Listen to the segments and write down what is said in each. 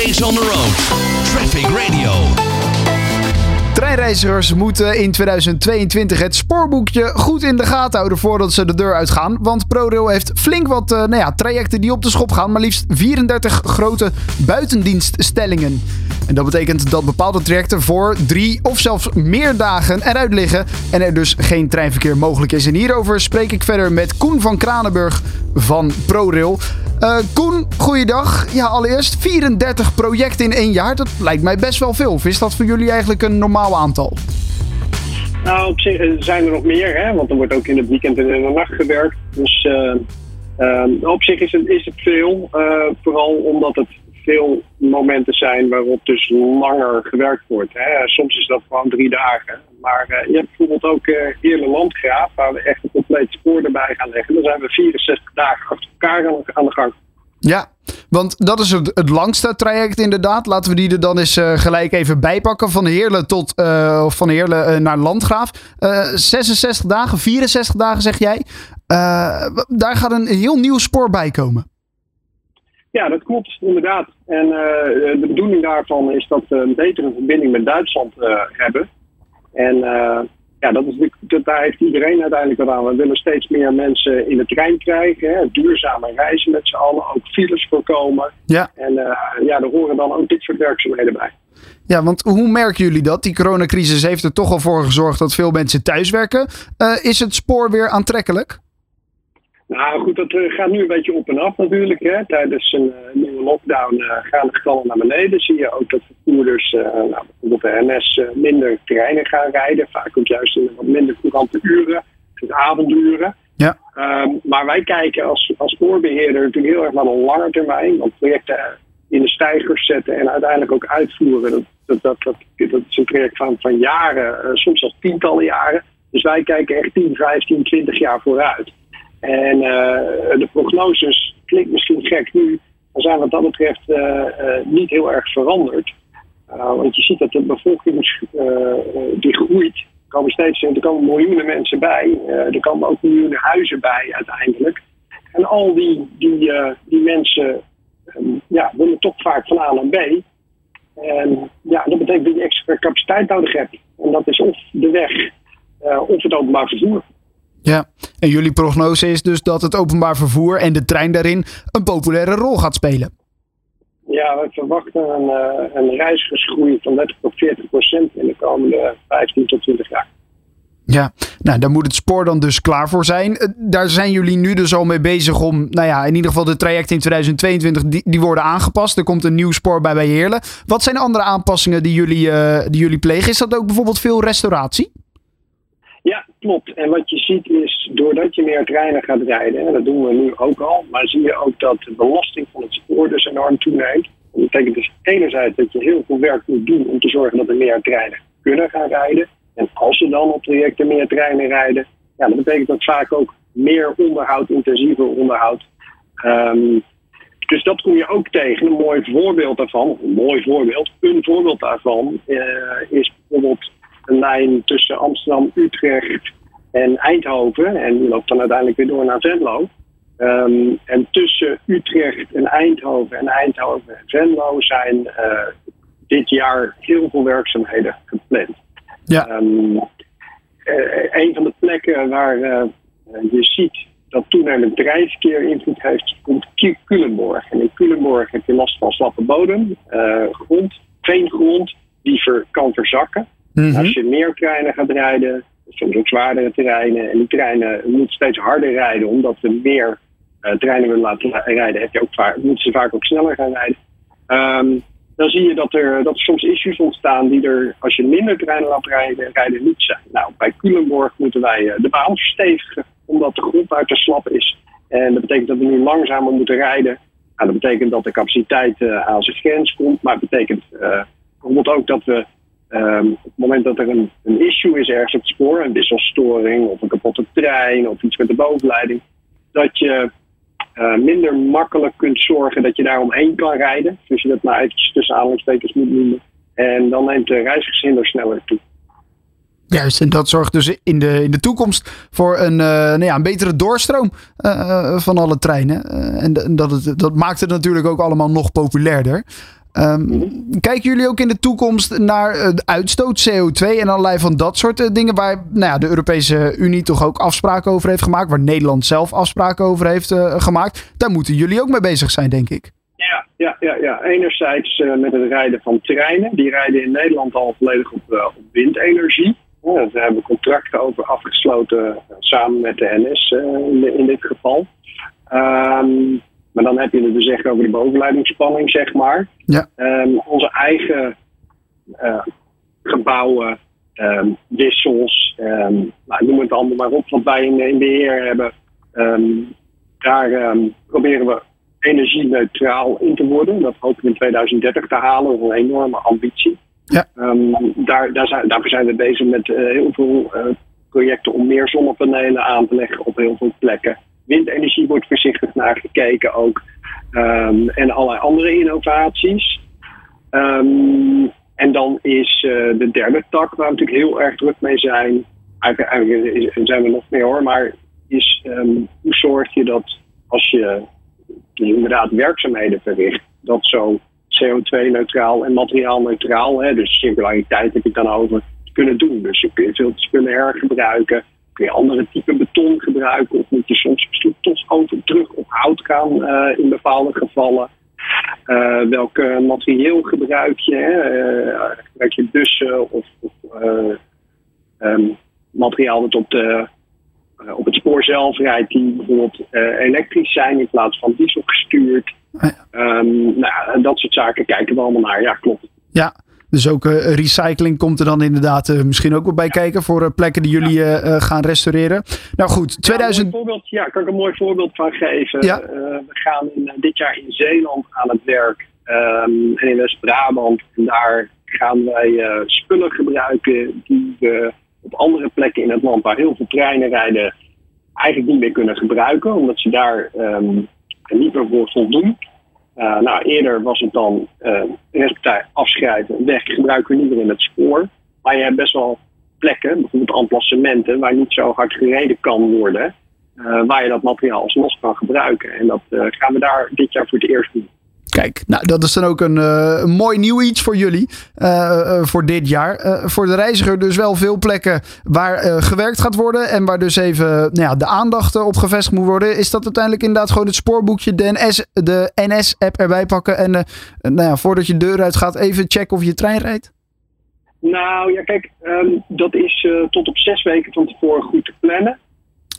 Always on the road. Traffic Radio. Treinreizigers moeten in 2022 het spoorboekje goed in de gaten houden voordat ze de deur uitgaan. Want ProRail heeft flink wat uh, nou ja, trajecten die op de schop gaan, maar liefst 34 grote buitendienststellingen. En dat betekent dat bepaalde trajecten voor drie of zelfs meer dagen eruit liggen en er dus geen treinverkeer mogelijk is. En hierover spreek ik verder met Koen van Kranenburg van ProRail. Uh, Koen, goeiedag. Ja, allereerst 34 projecten in één jaar. Dat lijkt mij best wel veel. Of is dat voor jullie eigenlijk een normaal aantal? Nou, op zich eh, zijn er nog meer, hè? want er wordt ook in het weekend en in de nacht gewerkt. Dus uh, uh, op zich is het, is het veel. vooral omdat het veel momenten zijn waarop dus langer gewerkt wordt. Hè. Soms is dat gewoon drie dagen. Maar uh, je hebt bijvoorbeeld ook uh, Heerle Landgraaf, waar we echt een compleet spoor erbij gaan leggen. Dan zijn we 64 dagen achter elkaar aan, de gang. Ja, want dat is het, het, langste traject inderdaad. Laten we die er dan eens uh, gelijk even bijpakken. Van Heerlen tot uh, van Heerlen naar Landgraaf. 66 dagen, 64 dagen zeg jij. daar gaat een heel nieuw spoor bij komen. Ja, dat klopt, inderdaad. En uh, de bedoeling daarvan is dat we een betere verbinding met Duitsland uh, hebben. En uh, ja, dat is, dat, daar heeft iedereen uiteindelijk wat aan. We willen steeds meer mensen in de trein krijgen. Hè, duurzame reizen met z'n allen, ook files voorkomen. Ja. En ja, daar horen dan ook dit soort werkzaamheden bij. Ja, want hoe merken jullie dat? Die coronacrisis heeft er toch al voor gezorgd dat veel mensen thuiswerken. is het spoor weer aantrekkelijk? Nou goed, dat eh, gaat nu een beetje op en af natuurlijk. Hè. Tijdens een uh, nieuwe lockdown uh, gaan de getallen naar beneden. Zie je ook dat vervoerders, nou, bijvoorbeeld de NS, minder treinen gaan rijden. Vaak ook juist in wat minder courante uren, dus avonduren. Ja. Um, maar wij kijken als, als spoorbeheerder natuurlijk heel erg naar een lange termijn. Want projecten in de stijgers zetten en uiteindelijk ook uitvoeren. Dat, dat, dat, dat, dat is een project van, van jaren, soms al tientallen jaren. Dus wij kijken echt 10, 15, 20 jaar vooruit. En uh, de prognoses klinkt misschien gek nu, maar zijn wat dat betreft uh, uh, niet heel erg veranderd. want je ziet dat de bevolking die groeit, er komen steeds er komen miljoenen mensen bij, er komen ook miljoenen huizen bij uiteindelijk. En al die, die, die mensen um, ja, willen toch vaak van A naar B. En ja, dat betekent dat je extra capaciteit nodig hebt. En dat is of de weg of het openbaar vervoer. Ja, en jullie prognose is dus dat het openbaar vervoer en de trein daarin een populaire rol gaat spelen. Ja, we verwachten een, uh, een reizigersgroei van 30 tot 40 procent in de komende 15 tot 20 jaar. Ja, nou daar moet het spoor dan dus klaar voor zijn. Eh, daar zijn jullie nu dus al mee bezig om, nou ja, in ieder geval de trajecten in 2022, die, die worden aangepast. Er komt een nieuw spoor bij bij Heerlen. Wat zijn andere aanpassingen die jullie, uh, die jullie plegen? Is dat ook bijvoorbeeld veel restauratie? Klopt. En wat je ziet is, doordat je meer treinen gaat rijden, en dat doen we nu ook al, maar zie je ook dat de belasting van het spoor dus enorm toeneemt. Dat betekent dus enerzijds dat je heel veel werk moet doen om te zorgen dat er meer treinen kunnen gaan rijden. En als er dan op trajecten meer treinen rijden, ja, dat betekent dat vaak ook meer onderhoud, intensiever onderhoud. Um, dus dat kom je ook tegen. Een mooi voorbeeld daarvan, een mooi voorbeeld, een voorbeeld daarvan uh, is bijvoorbeeld lijn tussen Amsterdam, Utrecht en Eindhoven. En die loopt dan uiteindelijk weer door naar Venlo. Um, en tussen Utrecht en Eindhoven en Eindhoven en Venlo zijn uh, dit jaar heel veel werkzaamheden gepland. Ja. Um, uh, een van de plekken waar uh, je ziet dat toenemend treinverkeer invloed heeft, komt Culemborg. En in Culemborg heb je last van slappe bodem, grond, veengrond, die ver, kan verzakken. Mhm. Als je meer treinen gaat rijden, soms ook zwaardere terreinen, en die treinen moeten steeds harder rijden omdat we meer uh, treinen willen laten rijden, heb je ook vaak, moeten ze vaak ook sneller gaan rijden. Um, dan zie je dat er, dat soms issues ontstaan die er, als je minder treinen laat rijden, rijden niet zijn. Nou, bij Culemborg moeten wij uh, de baan verstevigen, omdat de grond uit te slap is. En dat betekent dat we nu langzamer moeten rijden. Nou, dat betekent dat de capaciteit uh, aan zijn grens komt, maar het betekent bijvoorbeeld ook dat we Um, op het moment dat er een, issue is ergens op het spoor, een wisselstoring of een kapotte trein of iets met de bovenleiding, dat je uh, minder makkelijk kunt zorgen dat je daar omheen kan rijden. Dus je dat maar eventjes tussen aanhalingstekens moet noemen. En dan neemt de reizigershinder sneller toe. Juist, en dat zorgt dus in de, in de toekomst voor een, uh, nou ja, een betere doorstroom uh, van alle treinen. en dat, het, dat maakt het natuurlijk ook allemaal nog populairder. Ehm, kijken jullie ook in de toekomst naar uh, uitstoot CO2 en allerlei van dat soort dingen waar nou ja, de Europese Unie toch ook afspraken over heeft gemaakt, waar Nederland zelf afspraken over heeft gemaakt? Daar moeten jullie ook mee bezig zijn, denk ik. Ja, ja, ja, ja. enerzijds met het rijden van treinen. Die rijden in Nederland al volledig op, op windenergie. Ja, we hebben contracten over afgesloten samen met de NS in, in, dit geval. Um, maar dan heb je het dus echt over de bovenleidingsspanning, zeg maar. Ja. Um, onze eigen uh, gebouwen, um, wissels, um, nou, noem het allemaal maar op, wat wij in, in beheer hebben. daar proberen we energie-neutraal in te worden. Dat hopen we in 2030 te halen, dat is een enorme ambitie. Ja. daar, daar zijn, daarvoor zijn we bezig met uh, heel veel uh, projecten om meer zonnepanelen aan te leggen op heel veel plekken windenergie wordt voorzichtig naar gekeken ook. Um, en allerlei andere innovaties. Um, en dan is uh, de derde tak, waar we natuurlijk heel erg druk mee zijn. Eigenlijk, eigenlijk zijn we nog meer hoor, maar is um, hoe zorg je dat als je inderdaad werkzaamheden verricht, dat zo CO2-neutraal en materiaal-neutraal, dus circulariteit heb ik dan over, kunnen doen. Dus je kunt veel spullen hergebruiken kun je andere type beton gebruiken of moet je soms misschien toch over terug op hout gaan uh, in bepaalde gevallen. Uh, welk materieel gebruik je? Uh, gebruik je bussen of, of um, materiaal dat op, de, op het spoor zelf rijdt, die bijvoorbeeld elektrisch zijn in plaats van diesel gestuurd? Um, nou, dat soort zaken kijken we allemaal naar. Ja, klopt. Ja, dus ook uh, recycling komt er dan inderdaad uh, misschien ook wel bij kijken voor uh, plekken die jullie gaan restaureren. Nou goed, 2000. Ja, kan ik een mooi voorbeeld van geven. Ja. we gaan in, dit jaar in Zeeland aan het werk um, en in West-Brabant. En daar gaan wij spullen gebruiken die we op andere plekken in het land waar heel veel treinen rijden eigenlijk niet meer kunnen gebruiken, omdat ze daar um, niet meer voor voldoen. Uh, nou, eerder was het dan uh, afschrijven, weg, gebruiken we niet meer in het spoor. Maar je hebt best wel plekken, bijvoorbeeld emplacementen, waar niet zo hard gereden kan worden. Uh, waar je dat materiaal alsnog kan gebruiken. En dat gaan we daar dit jaar voor het eerst doen. Kijk, nou, dat is dan ook een, uh, een mooi nieuw iets voor jullie uh, voor dit jaar. voor de reiziger dus wel veel plekken waar gewerkt gaat worden en waar dus even nou ja, de aandacht op gevestigd moet worden. Is dat uiteindelijk inderdaad gewoon het spoorboekje, de, NS, de NS-app erbij pakken en nou ja, voordat je deur uit gaat even checken of je trein rijdt? Nou ja, kijk, um, dat is tot op zes weken van tevoren goed te plannen.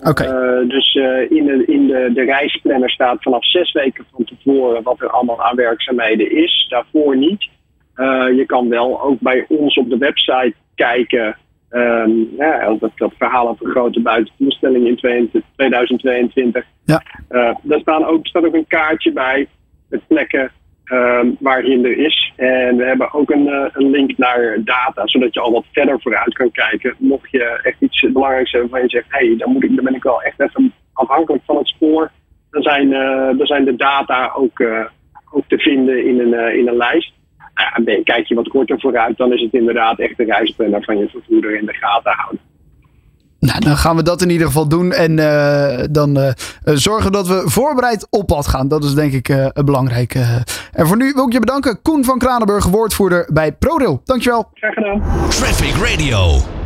Okay. Uh, dus uh, in, de, in de, de reisplanner staat vanaf zes weken van tevoren wat er allemaal aan werkzaamheden is. Daarvoor niet. Uh, je kan wel ook bij ons op de website kijken. Um, ja, dat, dat verhaal over grote buitenvoorstelling in 2022. Ja. daar staan ook, staat ook een kaartje bij met plekken um, waar hinder is. En we hebben ook een, uh, een, link naar data, zodat je al wat verder vooruit kan kijken. Mocht je echt iets belangrijks hebben waarvan je zegt, hé, hey, dan, moet ik, dan ben ik wel echt even afhankelijk van het spoor. Dan zijn, uh, dan zijn de data ook, uh, ook te vinden in een, in een lijst. Kijk je wat korter vooruit, dan is het inderdaad echt de reisplanner van je vervoerder in de gaten houden. Nou, dan gaan we dat in ieder geval doen. En uh, dan uh, zorgen dat we voorbereid op pad gaan. Dat is denk ik uh, belangrijk. en voor nu wil ik je bedanken. Koen van Kranenburg, woordvoerder bij ProRail. Dankjewel. Graag gedaan. Traffic Radio.